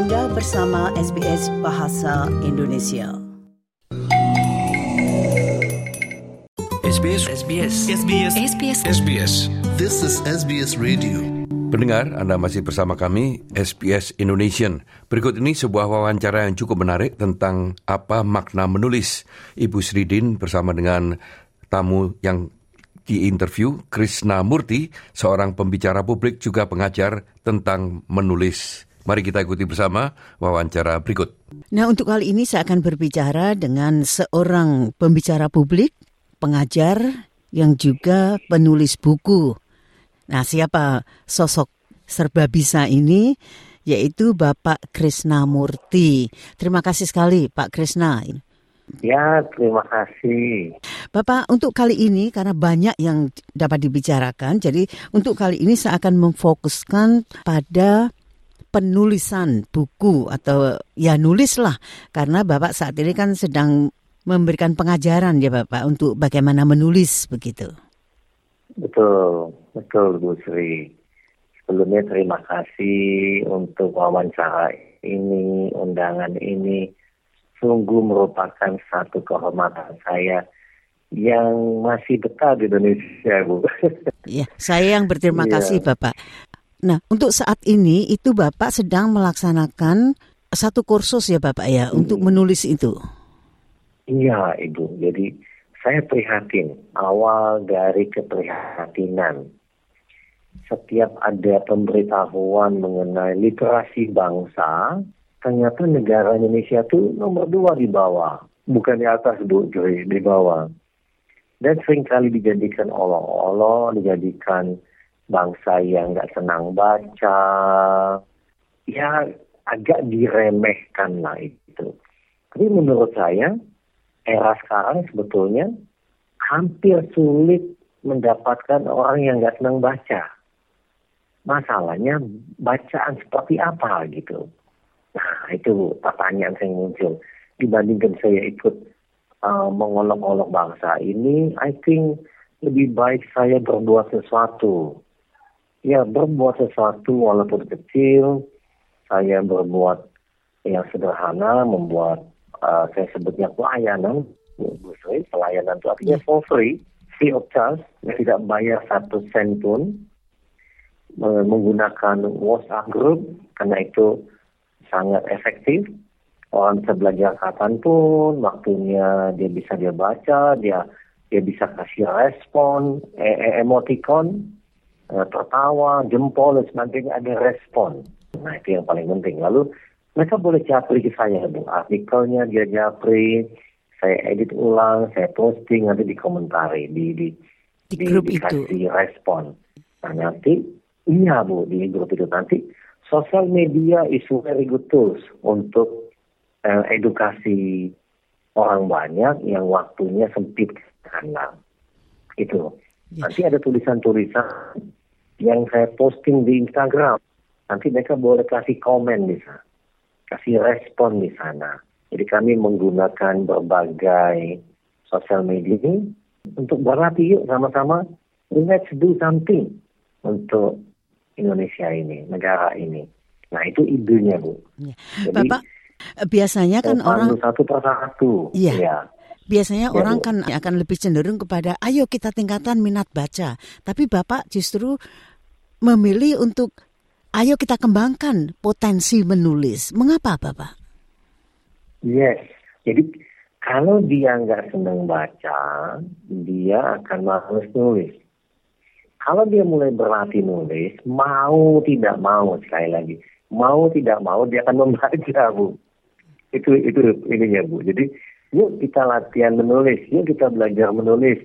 Anda bersama SBS Bahasa Indonesia. SBS SBS SBS SBS SBS. This is SBS Radio. Pendengar, Anda masih bersama kami, SBS Indonesian. Berikut ini sebuah wawancara yang cukup menarik tentang apa makna menulis. Ibu Sridin bersama dengan tamu yang diinterview, Krishna Murti, seorang pembicara publik juga pengajar tentang menulis. Mari kita ikuti bersama wawancara berikut. Nah, untuk kali ini saya akan berbicara dengan seorang pembicara publik, pengajar, yang juga penulis buku. Nah, siapa sosok serba bisa ini? Yaitu Bapak Krishna Murti. Terima kasih sekali Pak Krishna. Ya, terima kasih. Bapak, untuk kali ini karena banyak yang dapat dibicarakan, jadi untuk kali ini saya akan memfokuskan pada penulisan buku atau ya nulis lah karena Bapak saat ini kan sedang memberikan pengajaran ya Bapak untuk bagaimana menulis begitu. Betul, betul Bu Sri. Sebelumnya terima kasih untuk wawancara ini, undangan ini. Sungguh merupakan satu kehormatan saya yang masih betah di Indonesia, Bu. Ya, saya yang berterima Iya. kasih Bapak. Nah, untuk saat ini itu Bapak sedang melaksanakan satu kursus ya Bapak ya untuk menulis itu. Iya, Ibu. Jadi saya prihatin. Awal dari keprihatinan. Setiap ada pemberitahuan mengenai literasi bangsa, ternyata negara Indonesia itu nomor dua di bawah. Bukan di atas, Bu, Joy, di bawah. Dan sering kali dijadikan olok-olok, dijadikan bangsa yang nggak senang baca. Ya, agak diremehkan lah itu. Tapi menurut saya, era sekarang sebetulnya hampir sulit mendapatkan orang yang nggak senang baca. Masalahnya bacaan seperti apa gitu. Nah itu pertanyaan yang muncul. Dibandingkan saya ikut uh, mengolok-olok bangsa ini, I think lebih baik saya berbuat sesuatu. Ya berbuat sesuatu walaupun kecil, saya berbuat yang sederhana, membuat uh, saya sebutnya pelayanan, Bu Sri. pelayanan itu artinya for free, free of charge, tidak bayar satu sen pun, Me- menggunakan WhatsApp group, karena itu sangat efektif. Orang bisa belajar kapan pun, waktunya dia bisa dia baca, dia dia bisa kasih respon, e- e- emoticon, tertawa, jempol dan sebagainya ada respon. Nah itu yang paling penting. Lalu mereka boleh japri ke saya, Bu. Artikelnya dia japri, saya edit ulang, saya posting, nanti dikomentari, di, di, Di grup itu. dikasih respon. Nah nanti, iya Bu, di grup itu nanti, sosial media is very good tools untuk eh, edukasi orang banyak yang waktunya sempit karena itu. Ya. Nanti ada tulisan-tulisan yang saya posting di Instagram. Nanti mereka boleh kasih komen di sana, kasih respon di sana. Jadi kami menggunakan berbagai sosial media ini untuk berlatih yuk sama-sama. Let's do something untuk Indonesia ini, negara ini. Nah itu idenya bu. Ya. Jadi, Bapak biasanya kan orang satu persatu. Iya. Ya. biasanya Ya, orang Bu. kan akan lebih cenderung kepada ayo kita tingkatkan minat baca. Tapi Bapak justru memilih untuk ayo kita kembangkan potensi menulis. Mengapa Bapak? Yes. Jadi kalau dia nggak senang baca, dia akan males nulis. Kalau dia mulai berlatih nulis, mau tidak mau sekali lagi, mau tidak mau dia akan membaca, Bu. Itu itu ininya, Bu. Jadi yuk kita latihan menulis, yuk kita belajar menulis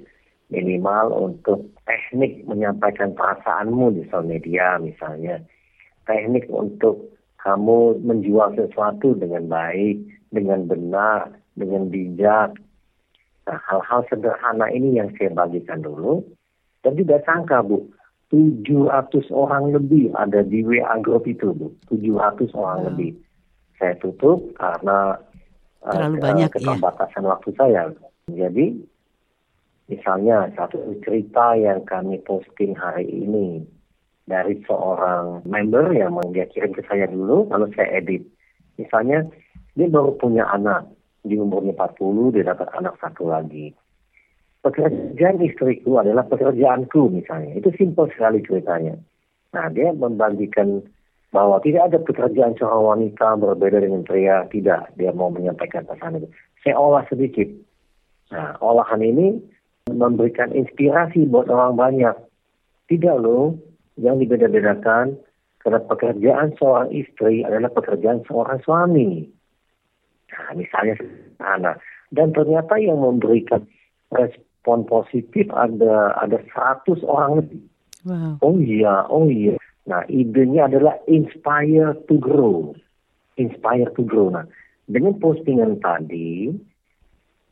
minimal untuk teknik menyampaikan perasaanmu di sosial media misalnya. Teknik untuk kamu menjual sesuatu dengan baik, dengan benar, dengan bijak. Nah, hal-hal sederhana ini yang saya bagikan dulu. Dan tidak sangka, Bu, 700 orang lebih ada di WA group itu, Bu. 700 orang Wow. lebih. Saya tutup karena eh, Terlalu ke- banyak, ya. keterbatasan waktu saya. Jadi, misalnya satu cerita yang kami posting hari ini dari seorang member yang dia kirim ke saya dulu, lalu saya edit. Misalnya, dia baru punya anak, di umurnya 40, dia dapat anak satu lagi. Pekerjaan istriku adalah pekerjaanku misalnya. Itu simpel sekali ceritanya. Nah, dia membagikan bahwa tidak ada pekerjaan seorang wanita berbeda dengan pria. Tidak, dia mau menyampaikan pesan itu. Saya olah sedikit. Nah, olahan ini memberikan inspirasi buat orang banyak. Tidak loh, yang dibeda-bedakan karena pekerjaan seorang istri adalah pekerjaan seorang suami. Nah, misalnya anak. Dan ternyata yang memberikan respon positif ada ada 100 orang lebih. Wow. Oh iya, oh iya. Nah, idenya adalah inspire to grow. Inspire to grow. Nah, dengan postingan tadi,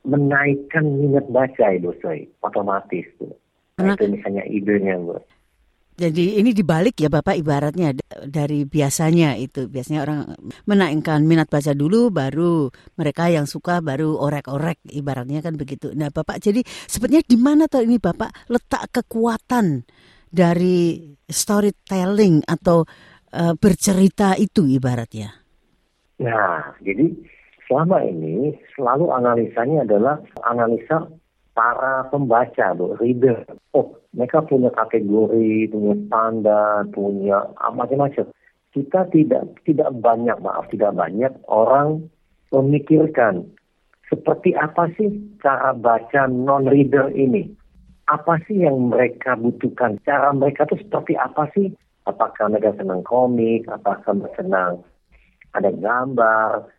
menaikkan minat baca itu, saya otomatis tuh. Nah, itu misalnya idenya, Bu. Jadi ini dibalik ya Bapak ibaratnya dari biasanya itu. Biasanya orang menaikkan minat baca dulu baru mereka yang suka baru orek-orek ibaratnya kan begitu. Nah Bapak jadi sebenarnya di mana tuh ini Bapak letak kekuatan dari storytelling atau uh, bercerita itu ibaratnya? Nah, jadi selama ini selalu analisanya adalah analisa para pembaca, bu, reader. Oh, mereka punya kategori, punya standar, punya macam-macam. Kita tidak tidak banyak, maaf tidak banyak orang memikirkan seperti apa sih cara baca non-reader ini. Apa sih yang mereka butuhkan? Cara mereka itu seperti apa sih? Apakah mereka senang komik? Apakah mereka senang ada gambar?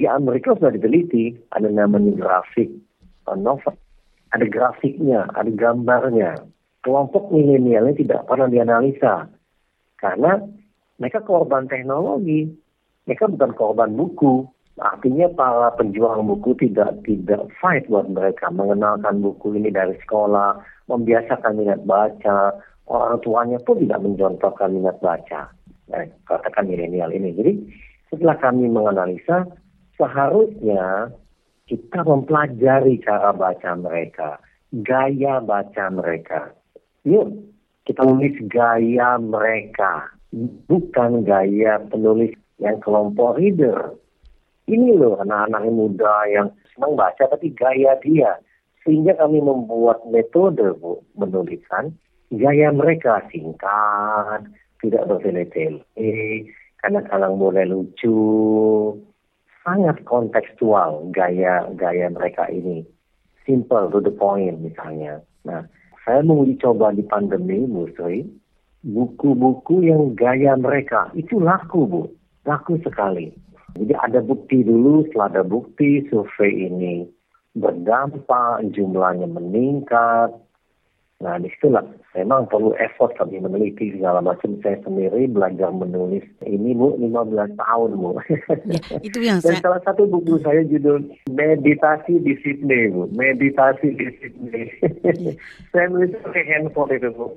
Di Amerika sudah diteliti, ada namanya grafik novel ada grafiknya, ada gambarnya. Kelompok milenialnya tidak pernah dianalisa karena mereka korban teknologi, mereka bukan korban buku. Artinya para penjual buku tidak tidak fight buat mereka mengenalkan buku ini dari sekolah, membiasakan minat baca. Orang tuanya pun tidak mencontohkan minat baca. Nah, katakan milenial ini. Jadi setelah kami menganalisa, seharusnya kita mempelajari cara baca mereka, gaya baca mereka. Yuk, kita nulis gaya mereka, bukan gaya penulis yang kelompok reader. Ini loh anak-anak muda yang senang baca tapi gaya dia. Sehingga kami membuat metode bu, menuliskan gaya mereka singkat, tidak bertele-tele, kadang-kadang boleh lucu, sangat kontekstual gaya-gaya mereka ini. Simple to the point misalnya. Nah, saya menguji coba di pandemi, Bu Sri, buku-buku yang gaya mereka itu laku, Bu. Laku sekali. Jadi ada bukti dulu, setelah ada bukti, survei ini berdampak, jumlahnya meningkat, Nah, di situlah memang perlu effort kami meneliti segala macam. Saya sendiri belajar menulis ini, Bu, 15 tahun, Bu. Ya, itu yang Dan saya... salah satu buku saya judul Meditasi di Sydney, Bu. Meditasi di Sydney. Ya. saya nulis pakai handphone itu, Bu.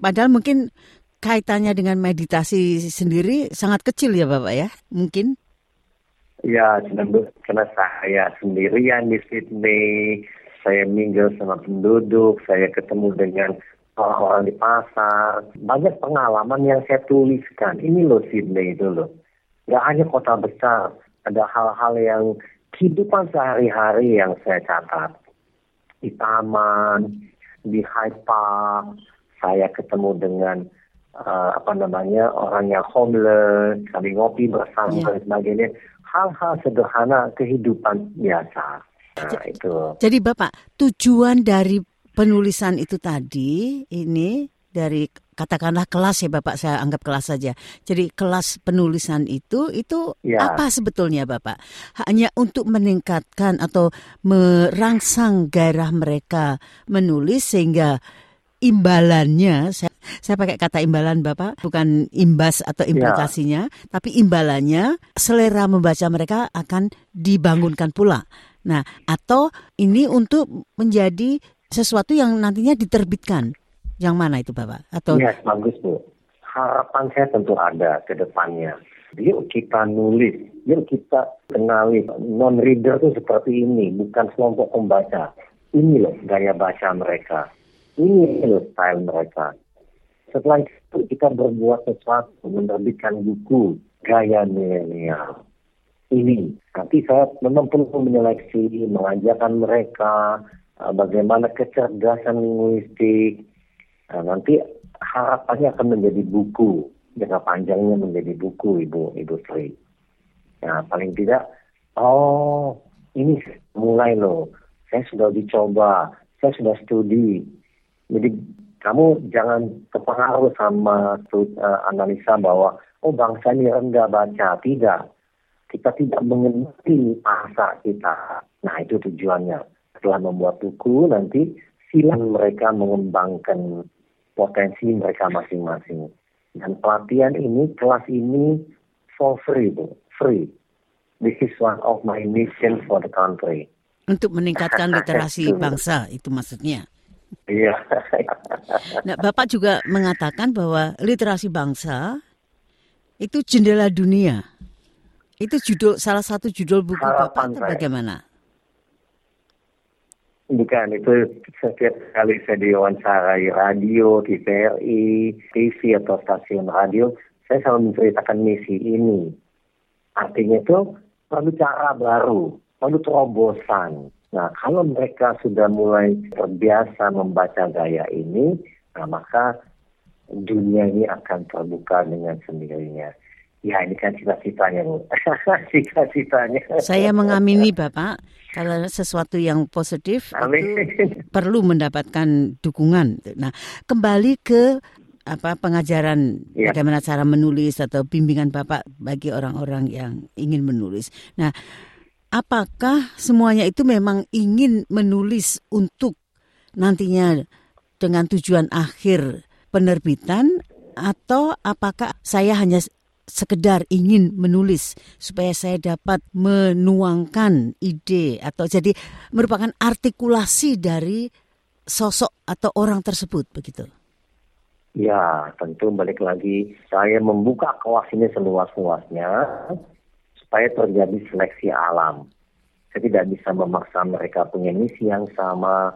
Padahal mungkin kaitannya dengan meditasi sendiri sangat kecil ya Bapak ya, mungkin? Ya, karena saya sendirian di Sydney, saya minggu sama penduduk, saya ketemu dengan orang-orang di pasar. Banyak pengalaman yang saya tuliskan. Ini loh Sydney itu loh. Gak hanya kota besar, ada hal-hal yang kehidupan sehari-hari yang saya catat. Di taman, di Hyde Park, saya ketemu dengan uh, apa namanya orang yang homeless, kami ngopi bersama yeah. dan sebagainya. Hal-hal sederhana kehidupan biasa. Nah, itu. Jadi Bapak, tujuan dari penulisan itu tadi ini dari katakanlah kelas ya Bapak saya anggap kelas saja. Jadi kelas penulisan itu itu ya. apa sebetulnya Bapak? Hanya untuk meningkatkan atau merangsang gairah mereka menulis sehingga imbalannya saya, saya pakai kata imbalan Bapak bukan imbas atau implikasinya ya. tapi imbalannya selera membaca mereka akan dibangunkan pula Nah, atau ini untuk menjadi sesuatu yang nantinya diterbitkan. Yang mana itu Bapak? Atau Yes, bagus Bu. Harapan saya tentu ada ke depannya. Yuk kita nulis, yuk kita kenali non-reader itu seperti ini, bukan kelompok pembaca. Ini loh gaya baca mereka. Ini loh style mereka. Setelah itu kita berbuat sesuatu, menerbitkan buku gaya milenial ini. Nanti saya memang perlu menyeleksi, mengajarkan mereka uh, bagaimana kecerdasan linguistik. Uh, nanti harapannya akan menjadi buku, jangka panjangnya menjadi buku Ibu Ibu Sri. Nah, paling tidak, oh ini mulai loh, saya sudah dicoba, saya sudah studi. Jadi kamu jangan terpengaruh sama uh, analisa bahwa oh bangsa ini rendah baca. Tidak. Kita tidak mengerti bahasa kita. Nah itu tujuannya. Setelah membuat buku nanti silang mereka mengembangkan potensi mereka masing-masing. Dan pelatihan ini, kelas ini for free, Bu. Free. This is one of my mission for the country. Untuk meningkatkan literasi bangsa, itu maksudnya. Iya. nah, Bapak juga mengatakan bahwa literasi bangsa itu jendela dunia. Itu judul salah satu judul buku Harapan Bapak atau bagaimana? Bukan, itu setiap kali saya diwawancarai radio, TVRI, TV atau stasiun radio, saya selalu menceritakan misi ini. Artinya itu perlu cara baru, perlu terobosan Nah, kalau mereka sudah mulai terbiasa membaca gaya ini, nah maka dunia ini akan terbuka dengan sendirinya. Ya, ini kan cita-citanya, Bu. cita-citanya. Saya mengamini, Bapak, kalau sesuatu yang positif Amin. itu perlu mendapatkan dukungan. Nah, kembali ke apa pengajaran ya. bagaimana cara menulis atau bimbingan Bapak bagi orang-orang yang ingin menulis. Nah, apakah semuanya itu memang ingin menulis untuk nantinya dengan tujuan akhir penerbitan atau apakah saya hanya sekedar ingin menulis supaya saya dapat menuangkan ide atau jadi merupakan artikulasi dari sosok atau orang tersebut begitu. Ya, tentu balik lagi saya membuka kelas ini seluas-luasnya supaya terjadi seleksi alam. Saya tidak bisa memaksa mereka punya misi yang sama.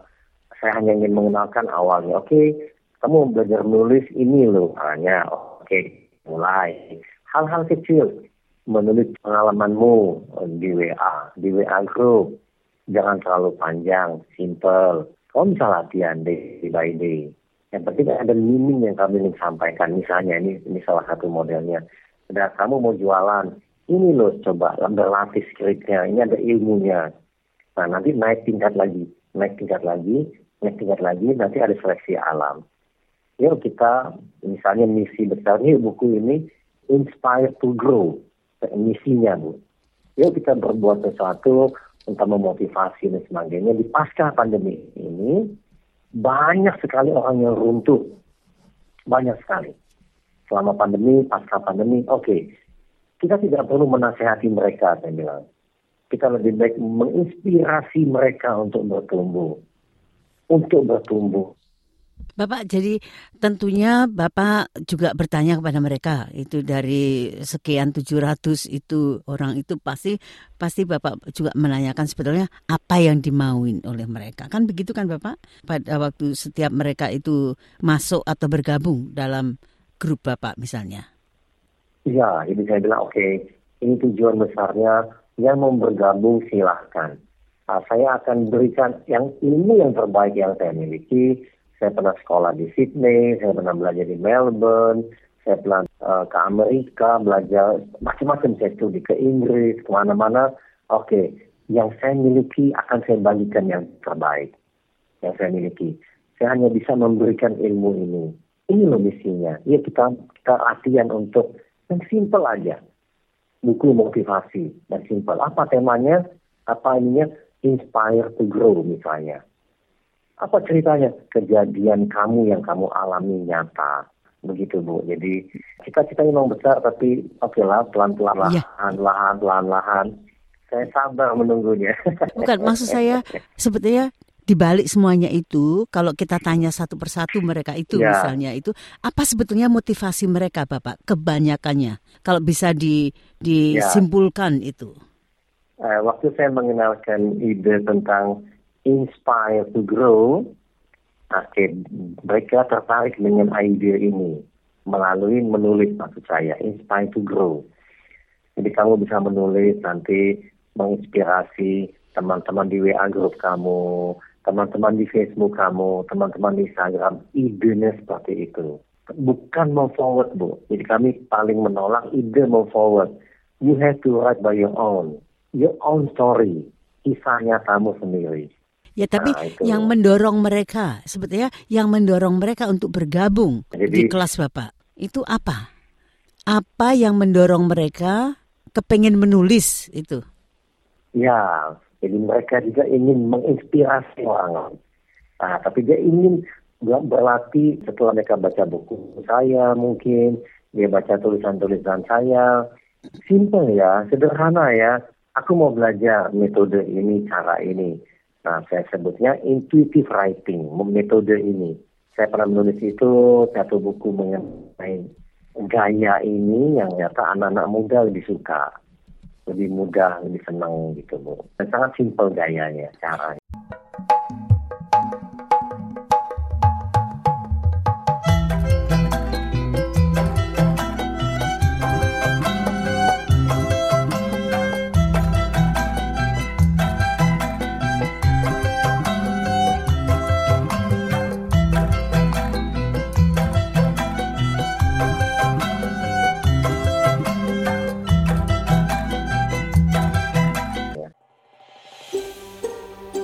Saya hanya ingin mengenalkan awalnya. Oke, kamu belajar menulis ini loh. Hanya, oke, mulai. Hal-hal kecil. Menulis pengalamanmu di WA, di WA group. Jangan terlalu panjang, simple. Kamu bisa latihan day by day. Yang penting ada meaning yang kami ingin sampaikan. Misalnya ini ini salah satu modelnya. Ada kamu mau jualan, ini loh coba berlatih skripnya, ini ada ilmunya. Nah nanti naik tingkat lagi, naik tingkat lagi, naik tingkat lagi, nanti ada seleksi alam. Yuk kita, misalnya misi besarnya buku ini, Inspire to Grow, misinya Bu. Yuk kita berbuat sesuatu untuk memotivasi dan sebagainya. Di pasca pandemi ini, banyak sekali orang yang runtuh. Banyak sekali. Selama pandemi, pasca pandemi, oke. Okay, kita tidak perlu menasehati mereka, saya bilang. Kita lebih baik menginspirasi mereka untuk bertumbuh. Untuk bertumbuh. Bapak, jadi tentunya Bapak juga bertanya kepada mereka itu dari sekian 700 itu orang itu pasti pasti Bapak juga menanyakan sebetulnya apa yang dimauin oleh mereka. Kan begitu kan Bapak? Pada waktu setiap mereka itu masuk atau bergabung dalam grup Bapak misalnya. Ya, jadi saya bilang oke, okay, ini tujuan besarnya yang mau bergabung silahkan. Nah, saya akan berikan yang ilmu yang terbaik yang saya miliki. Saya pernah sekolah di Sydney, saya pernah belajar di Melbourne, saya pernah uh, ke Amerika, belajar macam-macam saya studi ke Inggris, ke mana-mana. Oke, okay, yang saya miliki akan saya bagikan yang terbaik yang saya miliki. Saya hanya bisa memberikan ilmu ini. Ini loh misinya. Ya kita kita latihan untuk yang simple aja. Buku motivasi dan simple. Apa temanya? Apa ininya? Inspire to grow misalnya. Apa ceritanya? Kejadian kamu yang kamu alami nyata. Begitu Bu. Jadi cita-citanya memang besar tapi oke okay lah pelan-pelan iya. lahan, lahan, lahan, lahan. Saya sabar menunggunya. Bukan maksud saya sebetulnya di balik semuanya itu, kalau kita tanya satu persatu mereka itu ya. misalnya itu, apa sebetulnya motivasi mereka, Bapak? Kebanyakannya, kalau bisa di, disimpulkan ya. itu. Uh, waktu saya mengenalkan ide tentang inspire to grow, okay, mereka tertarik dengan ide ini melalui menulis maksud saya, inspire to grow. Jadi kamu bisa menulis nanti menginspirasi teman-teman di WA grup kamu, teman-teman di Facebook kamu, teman-teman di Instagram, idenya seperti itu. Bukan mau forward, Bu. Jadi kami paling menolak ide mau forward. You have to write by your own. Your own story. Kisah nyatamu sendiri. Ya, tapi Nah, itu. yang mendorong mereka, sebetulnya yang mendorong mereka untuk bergabung Jadi- di kelas Bapak, itu apa? Apa yang mendorong mereka kepengen menulis itu? Ya, jadi mereka juga ingin menginspirasi orang lain. Nah, tapi dia ingin ber- berlatih setelah mereka baca buku saya mungkin, dia baca tulisan-tulisan saya. Simple ya, sederhana ya. Aku mau belajar metode ini, cara ini. Nah, saya sebutnya intuitive writing, metode ini. Saya pernah menulis itu satu buku mengenai gaya ini yang nyata anak-anak muda lebih suka lebih mudah, lebih senang gitu Bu. Sangat simpel gayanya, caranya.